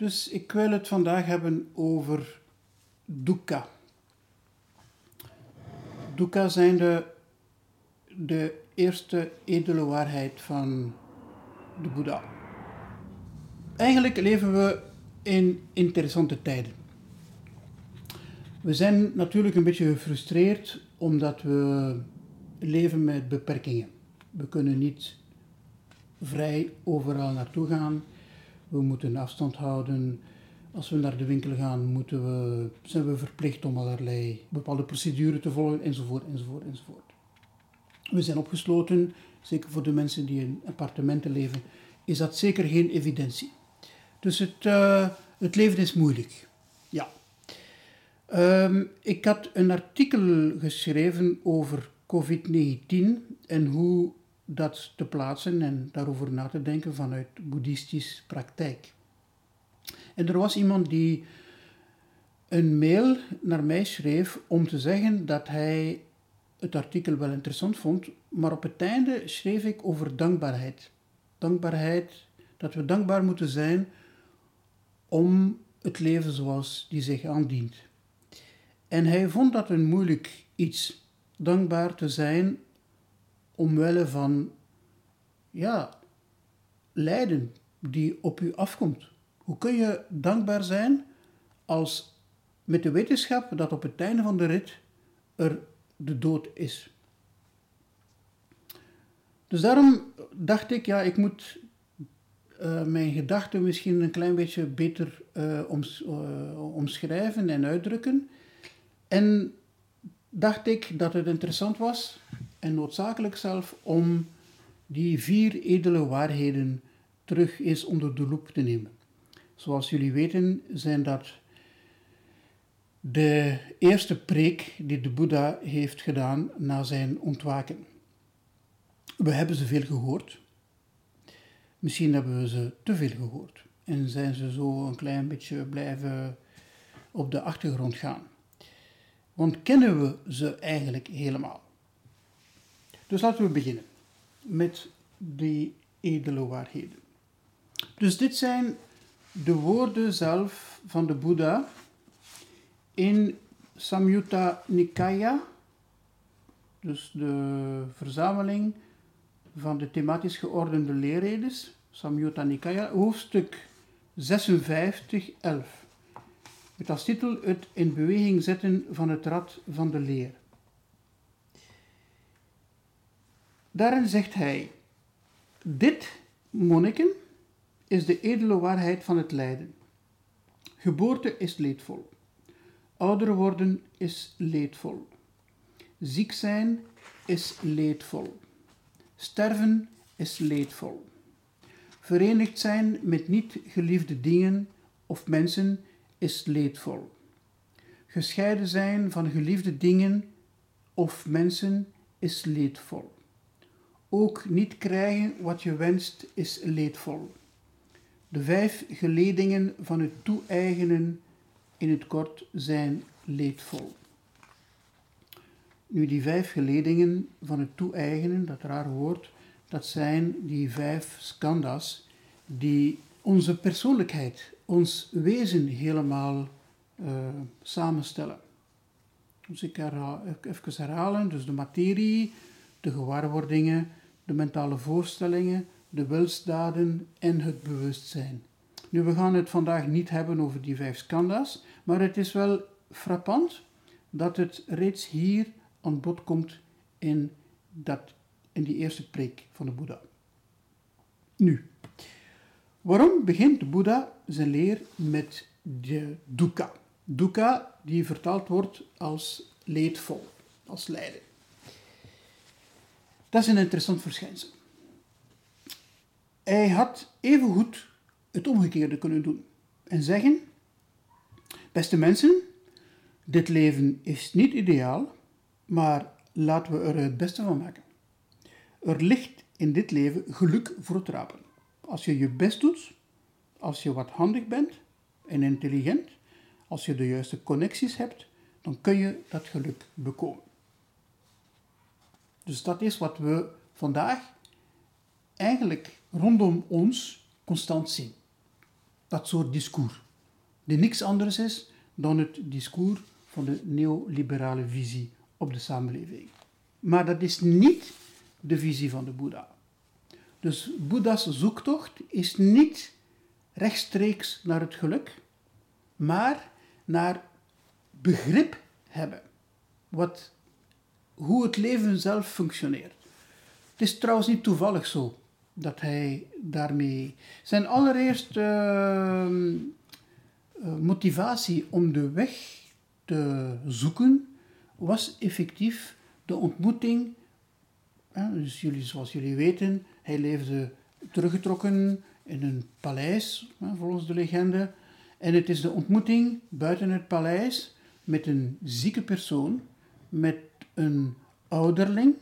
Dus ik wil het vandaag hebben over dukkha. Dukkha zijn de, de eerste edele waarheid van de Boeddha. Eigenlijk leven we in interessante tijden. We zijn natuurlijk een beetje gefrustreerd omdat we leven met beperkingen. We kunnen niet vrij overal naartoe gaan. We moeten afstand houden. Als we naar de winkel gaan, moeten we, zijn we verplicht om allerlei bepaalde procedures te volgen, enzovoort, enzovoort, enzovoort. We zijn opgesloten, zeker voor de mensen die in appartementen leven, is dat zeker geen evidentie. Dus het, uh, het leven is moeilijk. Ja. Um, ik had een artikel geschreven over COVID-19 en hoe dat te plaatsen en daarover na te denken vanuit boeddhistisch praktijk. En er was iemand die een mail naar mij schreef om te zeggen dat hij het artikel wel interessant vond, maar op het einde schreef ik over dankbaarheid. Dankbaarheid, dat we dankbaar moeten zijn om het leven zoals die zich aandient. En hij vond dat een moeilijk iets, dankbaar te zijn omwille van ja, lijden die op u afkomt. Hoe kun je dankbaar zijn als met de wetenschap dat op het einde van de rit er de dood is? Dus daarom dacht ik, ja, ik moet uh, mijn gedachten misschien een klein beetje beter oms, uh, omschrijven en uitdrukken. En dacht ik dat het interessant was en noodzakelijk zelf om die vier edele waarheden terug eens onder de loep te nemen. Zoals jullie weten zijn dat de eerste preek die de Boeddha heeft gedaan na zijn ontwaken. We hebben ze veel gehoord. Misschien hebben we ze te veel gehoord en zijn ze zo een klein beetje blijven op de achtergrond gaan. Want kennen we ze eigenlijk helemaal? Dus laten we beginnen met die edele waarheden. Dus dit zijn de woorden zelf van de Boeddha in Samyutta Nikaya, dus de verzameling van de thematisch geordende leerredes, Samyutta Nikaya, hoofdstuk 56, 11. Met als titel Het in beweging zetten van het rad van de leer. Daarin zegt hij: Dit, monniken, is de edele waarheid van het lijden. Geboorte is leedvol. Ouder worden is leedvol. Ziek zijn is leedvol. Sterven is leedvol. Verenigd zijn met niet geliefde dingen of mensen is leedvol. Gescheiden zijn van geliefde dingen of mensen is leedvol. Ook niet krijgen wat je wenst is leedvol. De vijf geledingen van het toe-eigenen in het kort zijn leedvol. Nu, die vijf geledingen van het toe-eigenen, dat raar woord, dat zijn die vijf skandas die onze persoonlijkheid, ons wezen helemaal uh, samenstellen. Dus ik ga even herhalen, dus de materie, de gewaarwordingen, de mentale voorstellingen, de wilsdaden en het bewustzijn. Nu, we gaan het vandaag niet hebben over die vijf skandha's, maar het is wel frappant dat het reeds hier aan bod komt in, dat, in die eerste preek van de Boeddha. Nu, waarom begint de Boeddha zijn leer met de dukkha? Dukkha die vertaald wordt als leedvol, als lijden. Dat is een interessant verschijnsel. Hij had evengoed het omgekeerde kunnen doen en zeggen: Beste mensen, dit leven is niet ideaal, maar laten we er het beste van maken. Er ligt in dit leven geluk voor het rapen. Als je je best doet, als je wat handig bent en intelligent, als je de juiste connecties hebt, dan kun je dat geluk bekomen. Dus dat is wat we vandaag eigenlijk rondom ons constant zien. dat soort discours. Die niks anders is dan het discours van de neoliberale visie op de samenleving. Maar dat is niet de visie van de Boeddha. Dus Boeddha's zoektocht is niet rechtstreeks naar het geluk, maar naar begrip hebben. Wat, hoe het leven zelf functioneert. Het is trouwens niet toevallig zo dat hij daarmee. Zijn allereerste ehm, eh, motivatie om de weg te zoeken was effectief de ontmoeting. dus jullie, zoals jullie weten, hij leefde teruggetrokken in een paleis, volgens de legende. En het is de ontmoeting buiten het paleis met een zieke persoon, met een ouderling,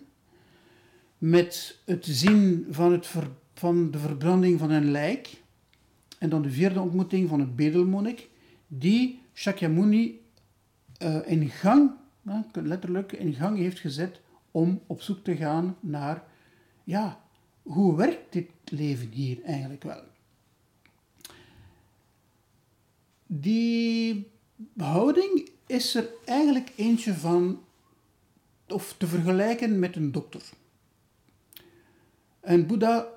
met het zien van, het van de verbranding van een lijk. En dan de vierde ontmoeting van een bedelmonnik, die Shakyamuni uh, in gang, letterlijk in gang heeft gezet om op zoek te gaan naar, ja, hoe werkt dit leven hier eigenlijk wel? Die houding is er eigenlijk eentje van, of te vergelijken met een dokter. En Boeddha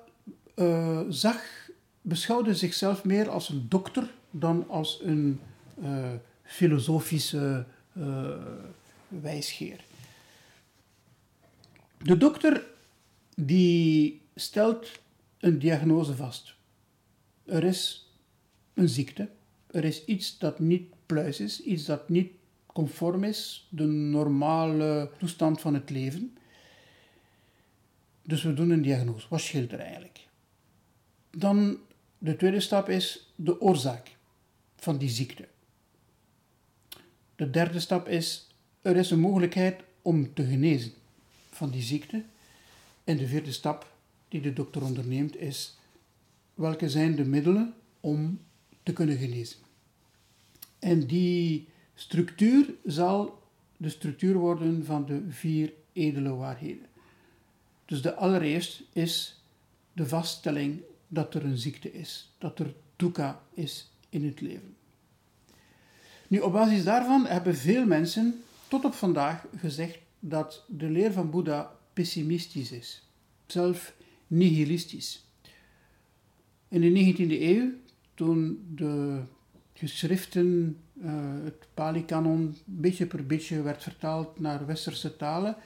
uh, zag, beschouwde zichzelf meer als een dokter dan als een uh, filosofische uh, wijsgeer. De dokter die stelt een diagnose vast. Er is een ziekte, er is iets dat niet pluis is, iets dat niet conform is de normale toestand van het leven. Dus we doen een diagnose. Wat scheelt er eigenlijk? Dan de tweede stap is de oorzaak van die ziekte. De derde stap is, er is een mogelijkheid om te genezen van die ziekte. En de vierde stap die de dokter onderneemt is, welke zijn de middelen om te kunnen genezen. En die structuur zal de structuur worden van de vier edele waarheden. Dus de allereerst is de vaststelling dat er een ziekte is, dat er dukkha is in het leven. Nu, op basis daarvan hebben veel mensen tot op vandaag gezegd dat de leer van Boeddha pessimistisch is, zelf nihilistisch. In de 19e eeuw, toen de geschriften, uh, het Pali-kanon, beetje per beetje werd vertaald naar westerse talen,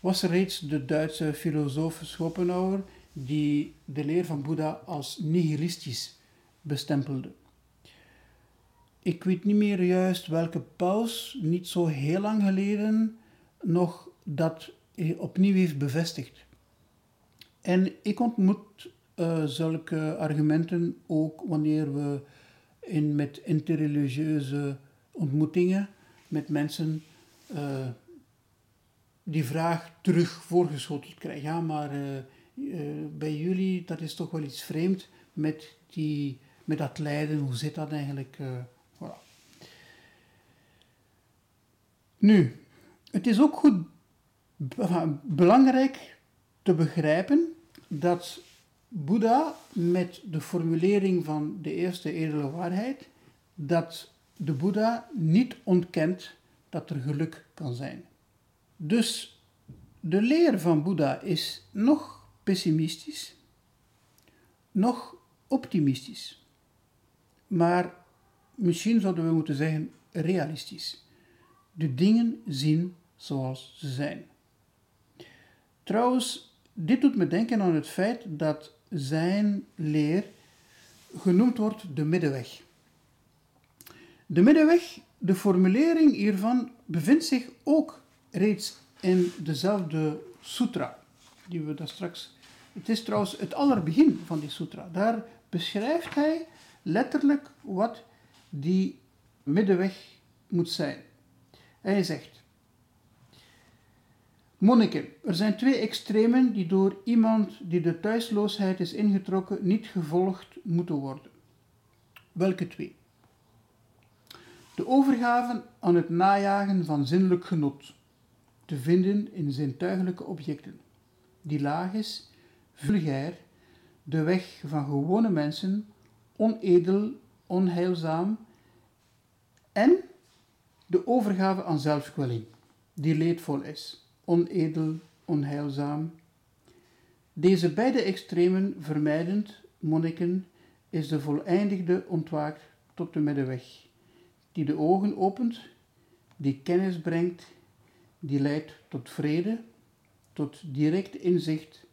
was er reeds de Duitse filosoof Schopenhauer die de leer van Boeddha als nihilistisch bestempelde. Ik weet niet meer juist welke paus, niet zo heel lang geleden, nog dat opnieuw heeft bevestigd. En ik ontmoet uh, zulke argumenten ook wanneer we in, met interreligieuze ontmoetingen met mensen uh, die vraag terug voorgeschoteld krijgen. Ja, maar uh, bij jullie, dat is toch wel iets vreemd met, die, met dat lijden. Hoe zit dat eigenlijk? Voilà. Nu, het is ook goed belangrijk te begrijpen dat Boeddha met de formulering van de eerste edele waarheid, dat de Boeddha niet ontkent dat er geluk kan zijn. Dus de leer van Boeddha is nog pessimistisch, nog optimistisch. Maar misschien zouden we moeten zeggen realistisch. De dingen zien zoals ze zijn. Trouwens, dit doet me denken aan het feit dat zijn leer genoemd wordt de middenweg. De middenweg, de formulering hiervan bevindt zich ook reeds in dezelfde sutra, die we daar straks. Het is trouwens het allerbegin van die sutra. Daar beschrijft hij letterlijk wat die middenweg moet zijn. Hij zegt: Monniken, er zijn twee extremen die door iemand die de thuisloosheid is ingetrokken niet gevolgd moeten worden. Welke twee? De overgave aan het najagen van zinnelijk genot, te vinden in zintuigelijke objecten, die laag is, vulgair, de weg van gewone mensen onedel, onheilzaam en de overgave aan zelfkwelling, die leedvol is, onedel, onheilzaam. Deze beide extremen vermijdend, monniken, is de voleindigde ontwaakt tot de middenweg, die de ogen opent, die kennis brengt, die leidt tot vrede, tot direct inzicht,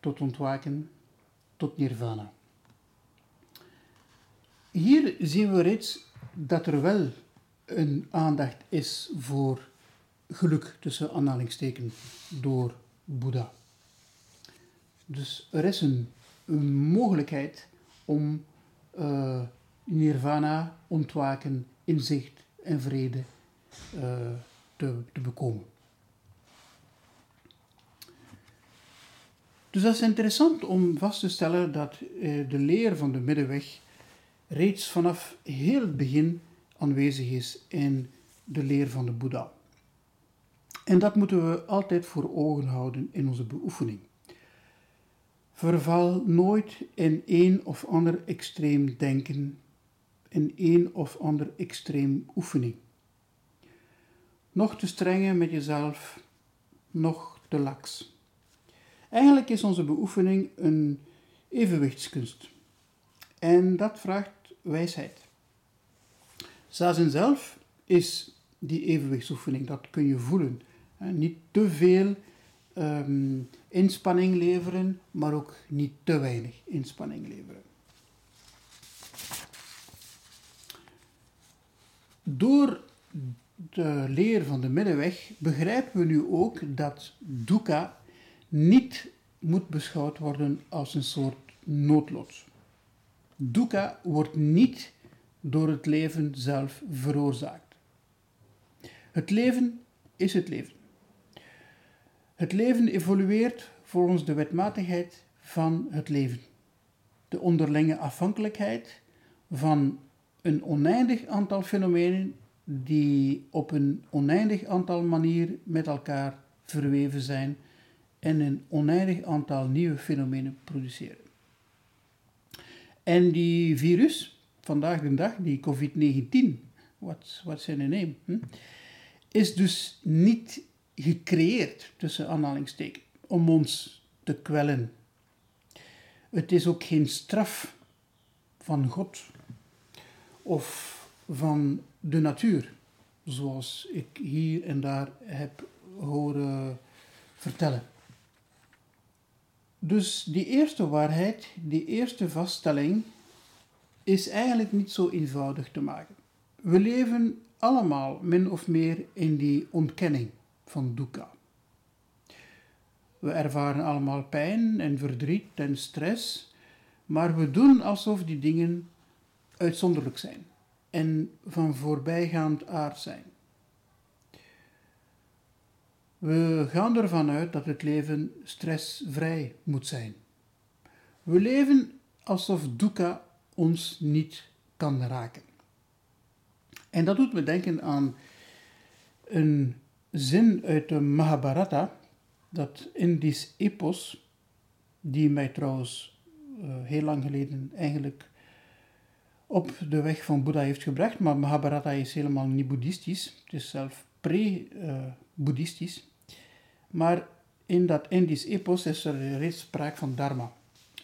tot ontwaken, tot nirvana. Hier zien we reeds dat er wel een aandacht is voor geluk tussen aanhalingstekens door Boeddha. Dus er is een, mogelijkheid om uh, nirvana, ontwaken, inzicht en vrede uh, te, te bekomen. Dus dat is interessant om vast te stellen dat uh, de leer van de middenweg reeds vanaf heel het begin aanwezig is in de leer van de Boeddha. En dat moeten we altijd voor ogen houden in onze beoefening. Verval nooit in een of ander extreem denken, in een of ander extreem oefening. Nog te strenge met jezelf, nog te laks. Eigenlijk is onze beoefening een evenwichtskunst. En dat vraagt wijsheid. Zazen zelf is die evenwichtsoefening, dat kun je voelen. Niet te veel Ehm, inspanning leveren, maar ook niet te weinig inspanning leveren. Door de leer van de middenweg begrijpen we nu ook dat dukkha niet moet beschouwd worden als een soort noodlot. Dukkha wordt niet door het leven zelf veroorzaakt. Het leven is het leven. Het leven evolueert volgens de wetmatigheid van het leven. De onderlinge afhankelijkheid van een oneindig aantal fenomenen die op een oneindig aantal manieren met elkaar verweven zijn en een oneindig aantal nieuwe fenomenen produceren. En die virus, vandaag de dag, die COVID-19, wat zijn naam, hm, is dus niet gecreëerd, tussen aanhalingstekens, om ons te kwellen. Het is ook geen straf van God of van de natuur, zoals ik hier en daar heb horen vertellen. Dus die eerste waarheid, die eerste vaststelling, is eigenlijk niet zo eenvoudig te maken. We leven allemaal min of meer in die ontkenning van dukkha. We ervaren allemaal pijn en verdriet en stress, maar we doen alsof die dingen uitzonderlijk zijn en van voorbijgaand aard zijn. We gaan ervan uit dat het leven stressvrij moet zijn. We leven alsof dukkha ons niet kan raken. En dat doet me denken aan een zin uit de Mahabharata, dat Indisch epos, die mij trouwens uh, heel lang geleden eigenlijk op de weg van Boeddha heeft gebracht, maar Mahabharata is helemaal niet boeddhistisch, het is zelf pre-boeddhistisch. maar in dat Indisch epos is er reeds sprake van dharma.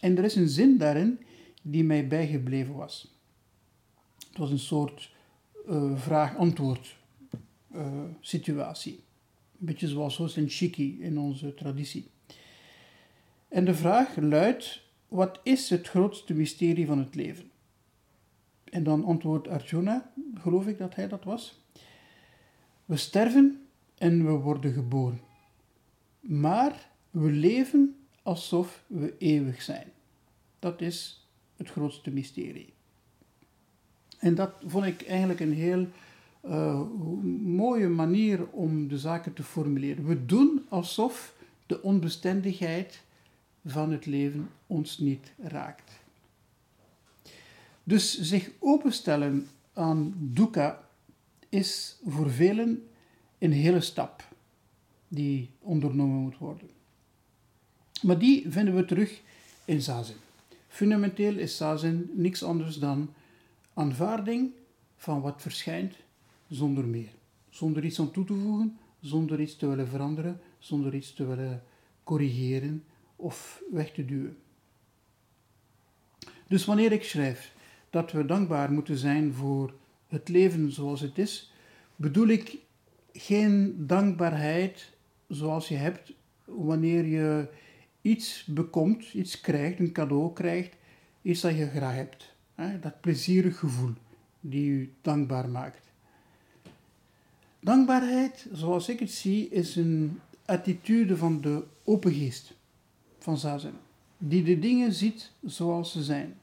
En er is een zin daarin die mij bijgebleven was. Het was een soort uh, vraag-antwoord uh, situatie. Een beetje zoals Hosen Shiki in onze traditie. En de vraag luidt: wat is het grootste mysterie van het leven? En dan antwoordt Arjuna, geloof ik dat hij dat was. We sterven en we worden geboren. Maar we leven alsof we eeuwig zijn. Dat is het grootste mysterie. En dat vond ik eigenlijk een heel uh, mooie manier om de zaken te formuleren. We doen alsof de onbestendigheid van het leven ons niet raakt. Dus zich openstellen aan dukkha is voor velen een hele stap die ondernomen moet worden. Maar die vinden we terug in zazen. Fundamenteel is zazen niks anders dan aanvaarding van wat verschijnt zonder meer. Zonder iets aan toe te voegen, zonder iets te willen veranderen, zonder iets te willen corrigeren of weg te duwen. Dus wanneer ik schrijf dat we dankbaar moeten zijn voor het leven zoals het is, bedoel ik geen dankbaarheid zoals je hebt wanneer je iets bekomt, iets krijgt, een cadeau krijgt, iets dat je graag hebt. Dat plezierig gevoel die u dankbaar maakt. Dankbaarheid, zoals ik het zie, is een attitude van de open geest, van Zazen, die de dingen ziet zoals ze zijn,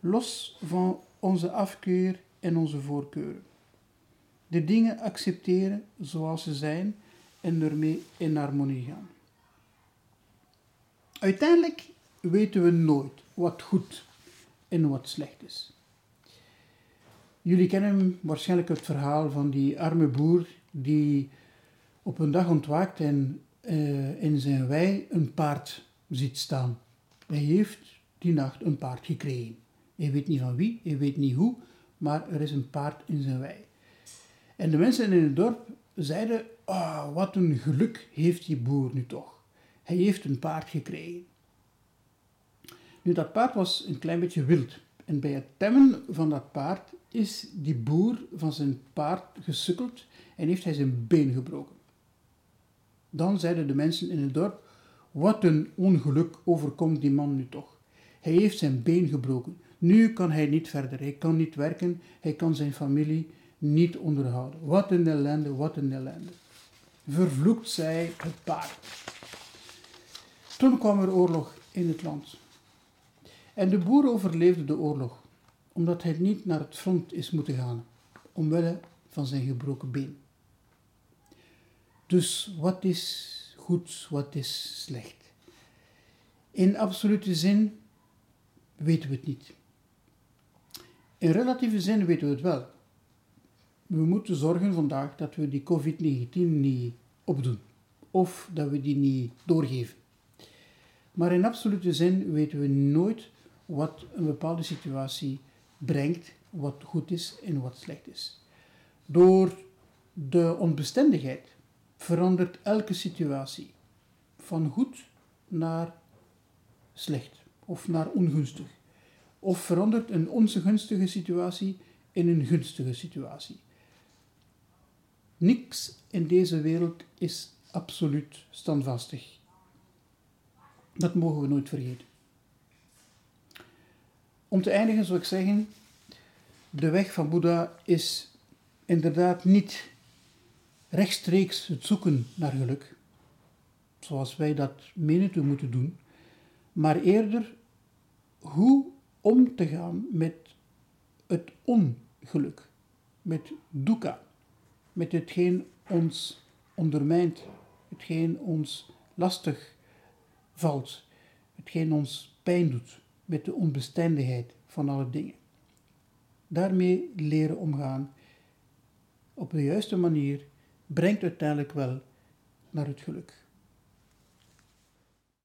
los van onze afkeur en onze voorkeuren. De dingen accepteren zoals ze zijn en ermee in harmonie gaan. Uiteindelijk weten we nooit wat goed en wat slecht is. Jullie kennen waarschijnlijk het verhaal van die arme boer die op een dag ontwaakt en uh, in zijn wei een paard ziet staan. Hij heeft die nacht een paard gekregen. Hij weet niet van wie, hij weet niet hoe, maar er is een paard in zijn wei. En de mensen in het dorp zeiden, oh, wat een geluk heeft die boer nu toch. Hij heeft een paard gekregen. Nu, dat paard was een klein beetje wild. En bij het temmen van dat paard is die boer van zijn paard gesukkeld en heeft hij zijn been gebroken. Dan zeiden de mensen in het dorp, wat een ongeluk overkomt die man nu toch. Hij heeft zijn been gebroken. Nu kan hij niet verder. Hij kan niet werken. Hij kan zijn familie niet onderhouden. Wat een ellende, wat een ellende. Vervloekt zij het paard. Toen kwam er oorlog in het land. En de boer overleefde de oorlog, omdat hij niet naar het front is moeten gaan, omwille van zijn gebroken been. Dus wat is goed, wat is slecht? In absolute zin weten we het niet. In relatieve zin weten we het wel. We moeten zorgen vandaag dat we die COVID-19 niet opdoen of dat we die niet doorgeven. Maar in absolute zin weten we nooit wat een bepaalde situatie brengt, wat goed is en wat slecht is. Door de onbestendigheid verandert elke situatie van goed naar slecht of naar ongunstig. Of verandert een ongunstige situatie in een gunstige situatie. Niks in deze wereld is absoluut standvastig. Dat mogen we nooit vergeten. Om te eindigen zou ik zeggen, de weg van Boeddha is inderdaad niet rechtstreeks het zoeken naar geluk, zoals wij dat menen te moeten doen, maar eerder hoe om te gaan met het ongeluk, met dukkha, met hetgeen ons ondermijnt, hetgeen ons lastig valt, hetgeen ons pijn doet met de onbestendigheid van alle dingen. Daarmee leren omgaan op de juiste manier brengt uiteindelijk wel naar het geluk.